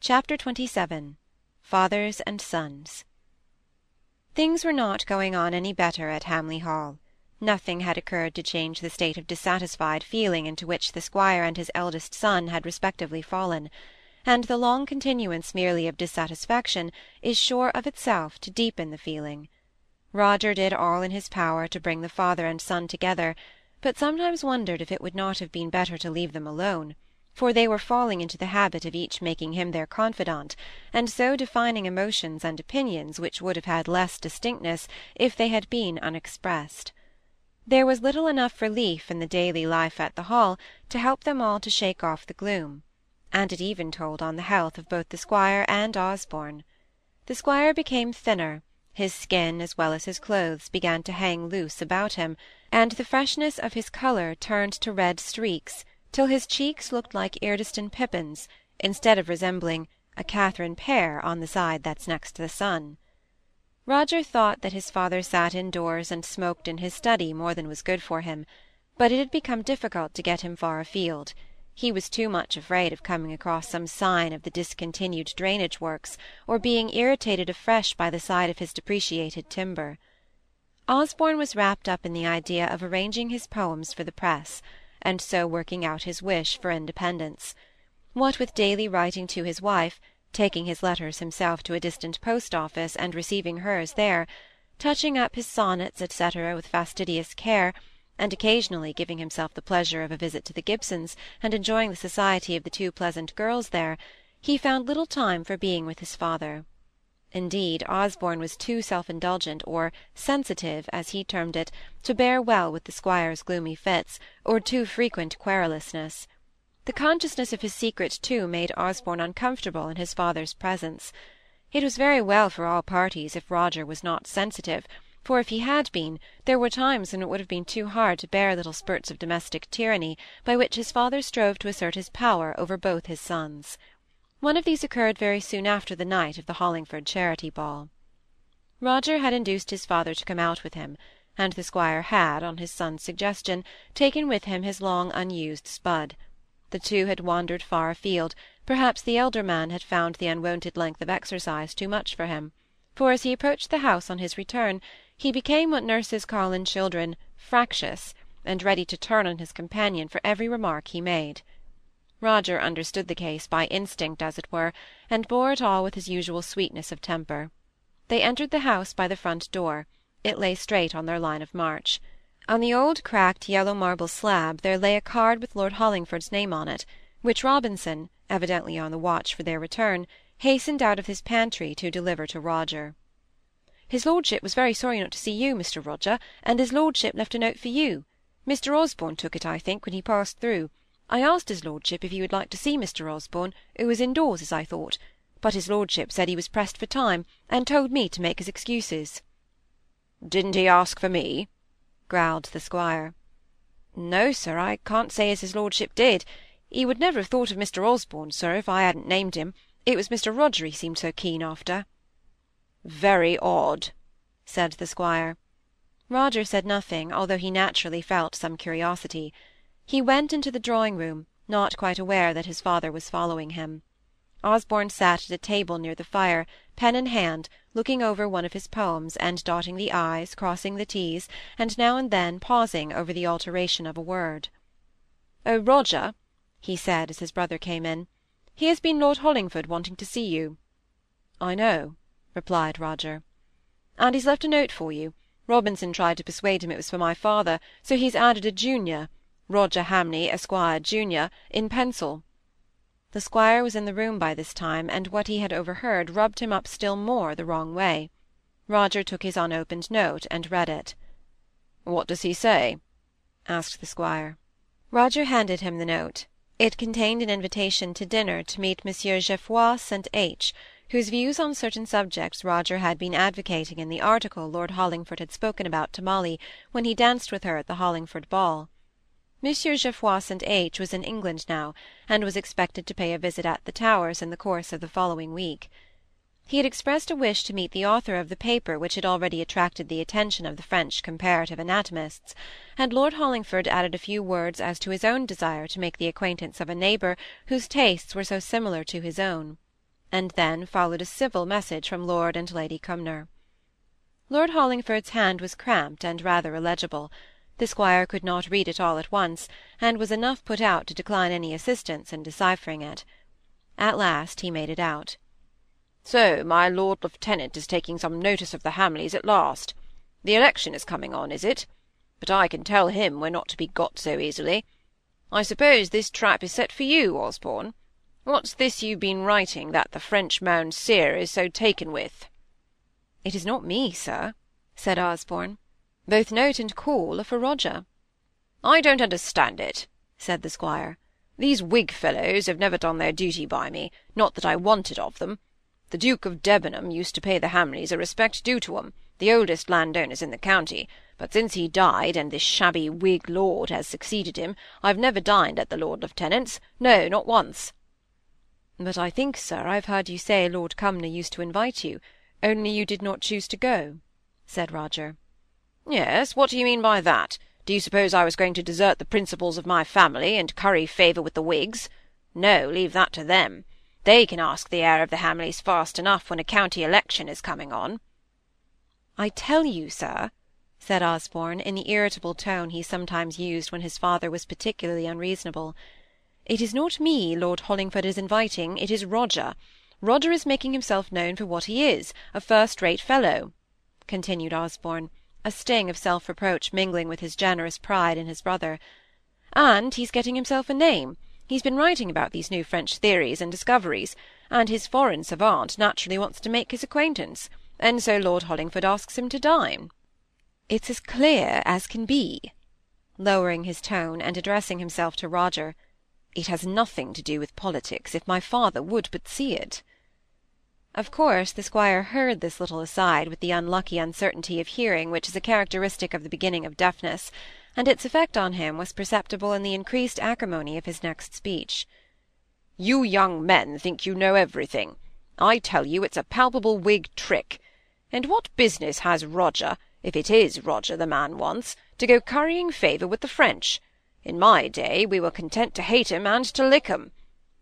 CHAPTER XXVII FATHERS AND SONS Things were not going on any better at Hamley Hall. Nothing had occurred to change the state of dissatisfied feeling into which the squire and his eldest son had respectively fallen; and the long continuance merely of dissatisfaction is sure of itself to deepen the feeling. Roger did all in his power to bring the father and son together, but sometimes wondered if it would not have been better to leave them alone for they were falling into the habit of each making him their confidant, and so defining emotions and opinions which would have had less distinctness if they had been unexpressed. There was little enough relief in the daily life at the Hall to help them all to shake off the gloom, and it even told on the health of both the squire and Osborne. The squire became thinner, his skin as well as his clothes began to hang loose about him, and the freshness of his colour turned to red streaks till his cheeks looked like Eardiston pippins, instead of resembling a Catherine pear on the side that's next to the sun. Roger thought that his father sat indoors and smoked in his study more than was good for him, but it had become difficult to get him far afield. He was too much afraid of coming across some sign of the discontinued drainage works, or being irritated afresh by the sight of his depreciated timber. Osborne was wrapped up in the idea of arranging his poems for the press and so working out his wish for independence. What with daily writing to his wife, taking his letters himself to a distant post-office and receiving hers there, touching up his sonnets, etc., with fastidious care, and occasionally giving himself the pleasure of a visit to the Gibsons, and enjoying the society of the two pleasant girls there, he found little time for being with his father. Indeed, Osborne was too self-indulgent, or sensitive, as he termed it, to bear well with the squire's gloomy fits, or too frequent querulousness. The consciousness of his secret, too, made Osborne uncomfortable in his father's presence. It was very well for all parties if Roger was not sensitive, for if he had been, there were times when it would have been too hard to bear little spurts of domestic tyranny, by which his father strove to assert his power over both his sons. One of these occurred very soon after the night of the Hollingford charity ball. Roger had induced his father to come out with him, and the squire had, on his son's suggestion, taken with him his long unused spud. The two had wandered far afield; perhaps the elder man had found the unwonted length of exercise too much for him, for as he approached the house on his return, he became what nurses call in children fractious, and ready to turn on his companion for every remark he made. Roger understood the case by instinct, as it were, and bore it all with his usual sweetness of temper. They entered the house by the front door; it lay straight on their line of march. On the old cracked yellow marble slab there lay a card with Lord Hollingford's name on it, which Robinson, evidently on the watch for their return, hastened out of his pantry to deliver to Roger. His lordship was very sorry not to see you, Mr. Roger, and his lordship left a note for you. Mr. Osborne took it, I think, when he passed through. I asked his lordship if he would like to see Mr. Osborne, who was indoors, as I thought, but his lordship said he was pressed for time, and told me to make his excuses. Didn't he ask for me? growled the squire. No, sir, I can't say as his lordship did. He would never have thought of Mr. Osborne, sir, if I hadn't named him. It was Mr. Roger he seemed so keen after. Very odd, said the squire. Roger said nothing, although he naturally felt some curiosity. He went into the drawing-room, not quite aware that his father was following him. Osborne sat at a table near the fire, pen in hand, looking over one of his poems, and dotting the i's, crossing the t's, and now and then pausing over the alteration of a word. "Oh, Roger," he said, as his brother came in, "here's been Lord Hollingford wanting to see you." "I know," replied Roger. "And he's left a note for you. Robinson tried to persuade him it was for my father, so he's added a junior. Roger Hamley, Esquire, junior, in pencil." The squire was in the room by this time, and what he had overheard rubbed him up still more the wrong way. Roger took his unopened note and read it. "What does he say?" asked the squire. Roger handed him the note. It contained an invitation to dinner to meet Monsieur Geoffroy St. H., whose views on certain subjects Roger had been advocating in the article Lord Hollingford had spoken about to Molly when he danced with her at the Hollingford ball. Monsieur Geoffroy St. H. was in England now, and was expected to pay a visit at the Towers in the course of the following week. He had expressed a wish to meet the author of the paper which had already attracted the attention of the French comparative anatomists, and Lord Hollingford added a few words as to his own desire to make the acquaintance of a neighbour whose tastes were so similar to his own. and then followed a civil message from Lord and Lady Cumnor. Lord Hollingford's hand was cramped and rather illegible. The squire could not read it all at once, and was enough put out to decline any assistance in deciphering it. At last he made it out. So my Lord Lieutenant is taking some notice of the Hamleys at last. The election is coming on, is it? But I can tell him we're not to be got so easily. I suppose this trap is set for you, Osborne. What's this you've been writing that the French Mounseer is so taken with? It is not me, sir, said Osborne. Both note and call are for Roger. I don't understand it, said the squire. These Whig fellows have never done their duty by me, not that I want it of them. The Duke of Debenham used to pay the Hamleys a respect due to 'em, the oldest landowners in the county, but since he died, and this shabby Whig lord has succeeded him, I've never dined at the Lord Lieutenant's, no, not once. But I think, sir, I've heard you say Lord Cumnor used to invite you, only you did not choose to go, said Roger. Yes, what do you mean by that? Do you suppose I was going to desert the principles of my family, and curry favour with the Whigs? No, leave that to them. They can ask the heir of the Hamleys fast enough when a county election is coming on. I tell you, sir, said Osborne, in the irritable tone he sometimes used when his father was particularly unreasonable, it is not me Lord Hollingford is inviting, it is Roger. Roger is making himself known for what he is, a first-rate fellow, continued Osborne a sting of self-reproach mingling with his generous pride in his brother. And he's getting himself a name. He's been writing about these new French theories and discoveries, and his foreign savant naturally wants to make his acquaintance, and so Lord Hollingford asks him to dine. It's as clear as can be. Lowering his tone, and addressing himself to Roger, it has nothing to do with politics, if my father would but see it. Of course the squire heard this little aside with the unlucky uncertainty of hearing which is a characteristic of the beginning of deafness, and its effect on him was perceptible in the increased acrimony of his next speech. You young men think you know everything. I tell you it's a palpable Whig trick. And what business has Roger, if it is Roger the man wants, to go currying favour with the French? In my day we were content to hate 'em and to lick 'em.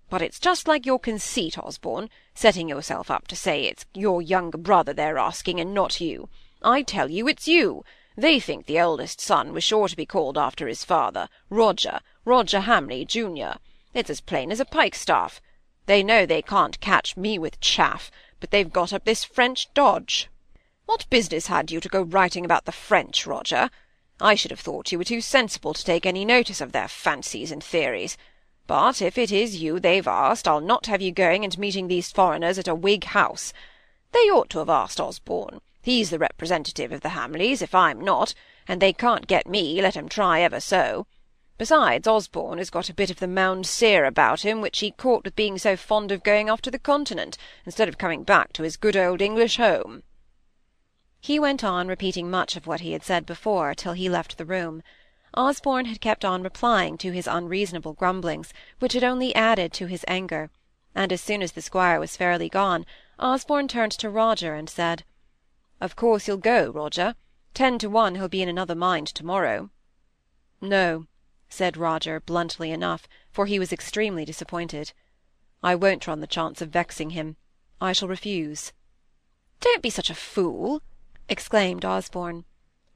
But it's just like your conceit, Osborne, setting yourself up to say it's your younger brother they're asking, and not you. I tell you it's you. They think the eldest son was sure to be called after his father, Roger, Roger Hamley, junior. It's as plain as a pikestaff. They know they can't catch me with chaff, but they've got up this French dodge. What business had you to go writing about the French, Roger? I should have thought you were too sensible to take any notice of their fancies and theories. But if it is you they've asked, I'll not have you going and meeting these foreigners at a Whig house. They ought to have asked Osborne. He's the representative of the Hamleys, if I'm not, and they can't get me, let 'em try ever so. Besides, Osborne has got a bit of the Mounseer about him, which he caught with being so fond of going off to the Continent, instead of coming back to his good old English home. He went on repeating much of what he had said before, till he left the room. Osborne had kept on replying to his unreasonable grumblings, which had only added to his anger, and as soon as the squire was fairly gone, Osborne turned to Roger and said, "Of course you'll go, Roger. Ten to one he'll be in another mind to-morrow." "No," said Roger, bluntly enough, for he was extremely disappointed. "I won't run the chance of vexing him. I shall refuse." "Don't be such a fool!" exclaimed Osborne.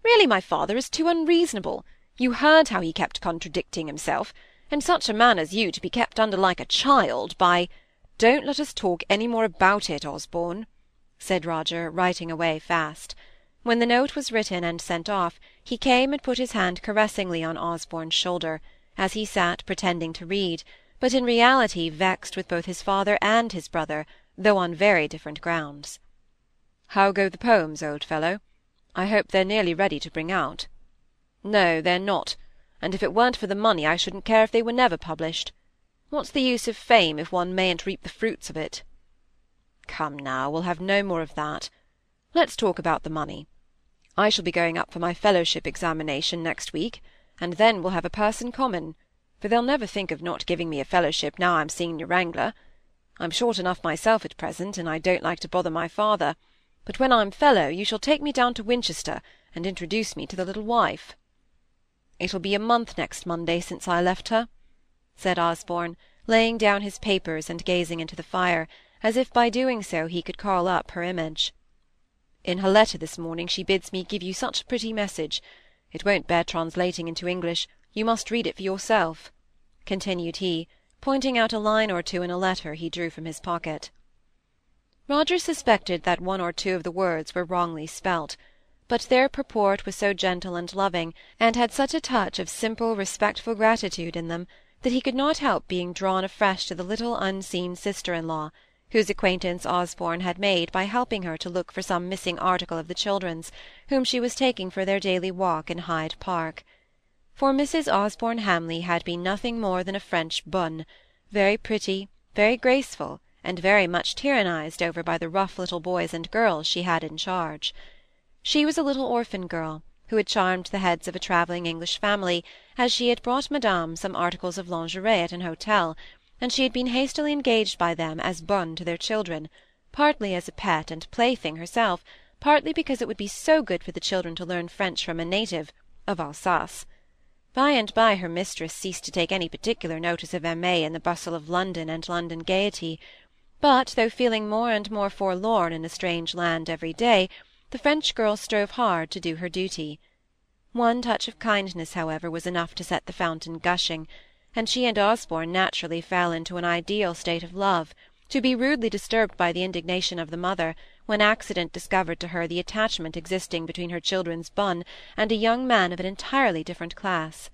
"Really my father is too unreasonable. You heard how he kept contradicting himself, and such a man as you to be kept under like a child by—" "Don't let us talk any more about it, Osborne," said Roger, writing away fast. When the note was written and sent off, he came and put his hand caressingly on Osborne's shoulder, as he sat pretending to read, but in reality vexed with both his father and his brother, though on very different grounds. "How go the poems, old fellow? I hope they're nearly ready to bring out." No, they're not, and if it weren't for the money I shouldn't care if they were never published. What's the use of fame if one mayn't reap the fruits of it? Come now, we'll have no more of that. Let's talk about the money. I shall be going up for my fellowship examination next week, and then we'll have a person common, for they'll never think of not giving me a fellowship now I'm senior wrangler. I'm short enough myself at present, and I don't like to bother my father, but when I'm fellow you shall take me down to Winchester and introduce me to the little wife. It'll be a month next Monday since I left her, said Osborne, laying down his papers and gazing into the fire, as if by doing so he could call up her image. In her letter this morning she bids me give you such a pretty message. It won't bear translating into English. You must read it for yourself," continued he, pointing out a line or two in a letter he drew from his pocket. Roger suspected that one or two of the words were wrongly spelt, but their purport was so gentle and loving, and had such a touch of simple, respectful gratitude in them, that he could not help being drawn afresh to the little unseen sister-in-law, whose acquaintance Osborne had made by helping her to look for some missing article of the children's, whom she was taking for their daily walk in Hyde Park. For Mrs. Osborne Hamley had been nothing more than a French bonne, very pretty, very graceful, and very much tyrannized over by the rough little boys and girls she had in charge. She was a little orphan girl, who had charmed the heads of a travelling English family, as she had brought Madame some articles of lingerie at an hotel, and she had been hastily engaged by them as bonne to their children, partly as a pet and plaything herself, partly because it would be so good for the children to learn French from a native of Alsace. By and by her mistress ceased to take any particular notice of Aimée in the bustle of London and London gaiety, but, though feeling more and more forlorn in a strange land every day, the French girl strove hard to do her duty. One touch of kindness, however, was enough to set the fountain gushing, and she and Osborne naturally fell into an ideal state of love, to be rudely disturbed by the indignation of the mother, when accident discovered to her the attachment existing between her children's bonne and a young man of an entirely different class.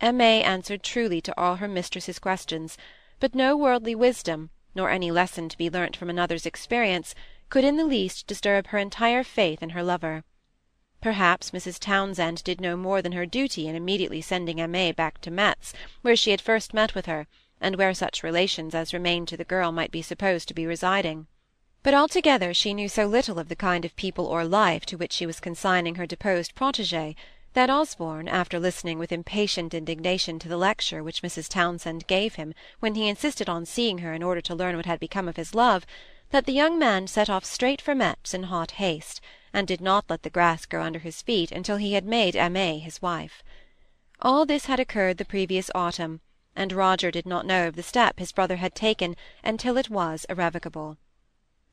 Aimée answered truly to all her mistress's questions, but no worldly wisdom, nor any lesson to be learnt from another's experience, could in the least disturb her entire faith in her lover. Perhaps Mrs. Townsend did no more than her duty in immediately sending Aimée back to Metz, where she had first met with her, and where such relations as remained to the girl might be supposed to be residing. But altogether she knew so little of the kind of people or life to which she was consigning her deposed protégée, that Osborne, after listening with impatient indignation to the lecture which Mrs. Townsend gave him when he insisted on seeing her in order to learn what had become of his love, that the young man set off straight for Metz in hot haste, and did not let the grass grow under his feet until he had made Aimée his wife. All this had occurred the previous autumn, and Roger did not know of the step his brother had taken until it was irrevocable.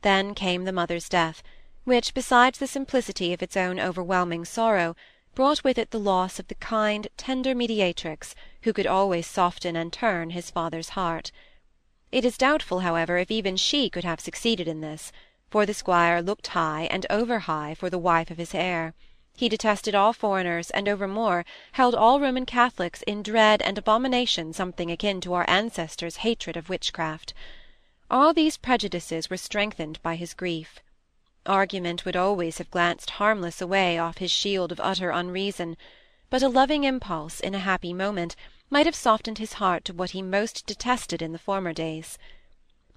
Then came the mother's death, which, besides the simplicity of its own overwhelming sorrow, brought with it the loss of the kind, tender mediatrix who could always soften and turn his father's heart. It is doubtful, however, if even she could have succeeded in this for the squire looked high and over high for the wife of his heir. He detested all foreigners, and overmore, held all Roman Catholics in dread and abomination something akin to our ancestors' hatred of witchcraft. All these prejudices were strengthened by his grief. Argument would always have glanced harmless away off his shield of utter unreason, but a loving impulse, in a happy moment, might have softened his heart to what he most detested in the former days.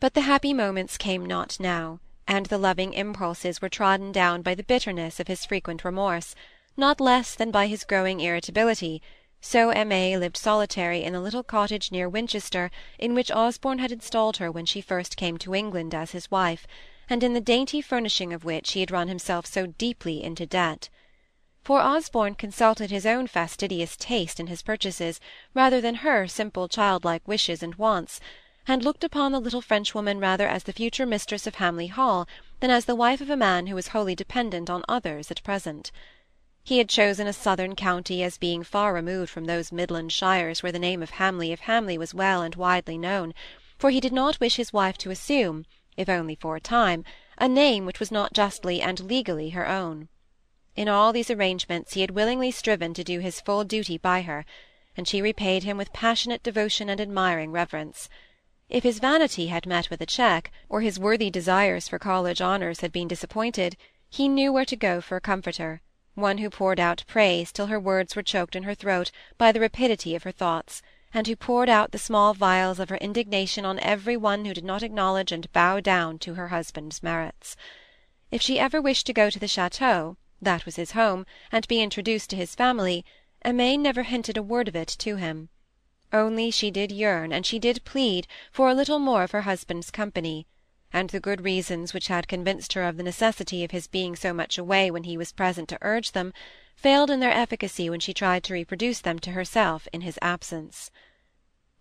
But the happy moments came not now and the loving impulses were trodden down by the bitterness of his frequent remorse, not less than by his growing irritability, so Aimée lived solitary in the little cottage near Winchester in which Osborne had installed her when she first came to England as his wife, and in the dainty furnishing of which he had run himself so deeply into debt. For Osborne consulted his own fastidious taste in his purchases rather than her simple childlike wishes and wants, and looked upon the little Frenchwoman rather as the future mistress of Hamley Hall than as the wife of a man who was wholly dependent on others at present. He had chosen a southern county as being far removed from those midland shires where the name of Hamley of Hamley was well and widely known, for he did not wish his wife to assume, if only for a time, a name which was not justly and legally her own. In all these arrangements he had willingly striven to do his full duty by her, and she repaid him with passionate devotion and admiring reverence. If his vanity had met with a check, or his worthy desires for college honours had been disappointed, he knew where to go for a comforter, one who poured out praise till her words were choked in her throat by the rapidity of her thoughts, and who poured out the small vials of her indignation on every one who did not acknowledge and bow down to her husband's merits. If she ever wished to go to the chateau, that was his home, and be introduced to his family, Aimée never hinted a word of it to him. Only she did yearn, and she did plead, for a little more of her husband's company, and the good reasons which had convinced her of the necessity of his being so much away when he was present to urge them, failed in their efficacy when she tried to reproduce them to herself in his absence.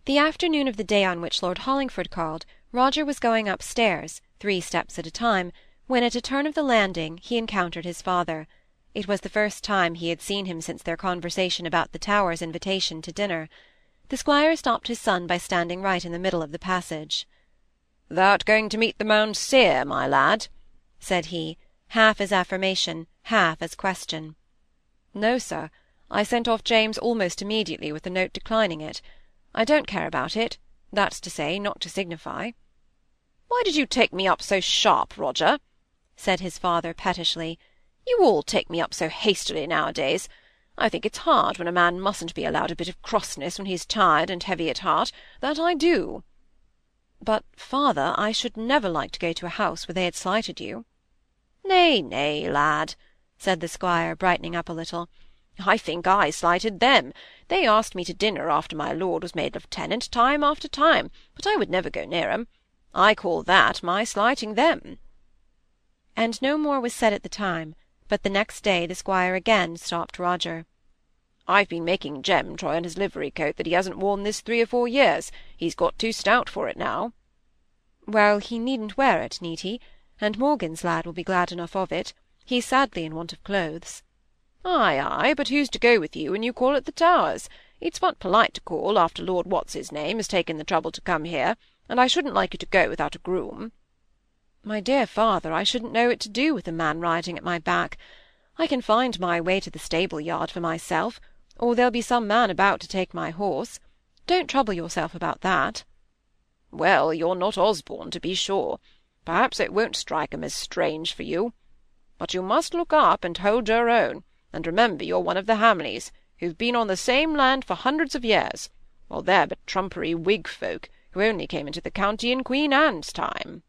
The afternoon of the day on which Lord Hollingford called Roger was going upstairs, three steps at a time, when at a turn of the landing he encountered his father. It was the first time he had seen him since their conversation about the Towers' invitation to dinner. The squire stopped his son by standing right in the middle of the passage. "Thou'rt going to meet the Mounseer, my lad?" said he, half as affirmation, half as question. "No, sir. I sent off James almost immediately with a note declining it. I don't care about it; that's to say, not to signify." "Why did you take me up so sharp, Roger?" Said his father pettishly. "You all take me up so hastily nowadays. I think it's hard when a man mustn't be allowed a bit of crossness when he's tired and heavy at heart, that I do." "But, father, I should never like to go to a house where they had slighted you." "Nay, nay, lad," said the squire, brightening up a little. "I think I slighted them. They asked me to dinner after my lord was made lieutenant, time after time, but I would never go near 'em. I call that my slighting them." And no more was said at the time, but the next day the squire again stopped Roger. "I've been making Jem try on his livery coat that he hasn't worn this three or four years. He's got too stout for it now." "Well, he needn't wear it, need he? And Morgan's lad will be glad enough of it. He's sadly in want of clothes." "Ay, ay, but who's to go with you when you call at the Towers? It's but polite to call, after Lord What's-his-name has taken the trouble to come here, and I shouldn't like you to go without a groom." "My dear father, I shouldn't know what to do with a man riding at my back. I can find my way to the stable-yard for myself, or there'll be some man about to take my horse. Don't trouble yourself about that." "Well, you're not Osborne, to be sure. Perhaps it won't strike 'em as strange for you. But you must look up and hold your own, and remember you're one of the Hamleys, who've been on the same land for hundreds of years, while they're but trumpery Whig folk, who only came into the county in Queen Anne's time."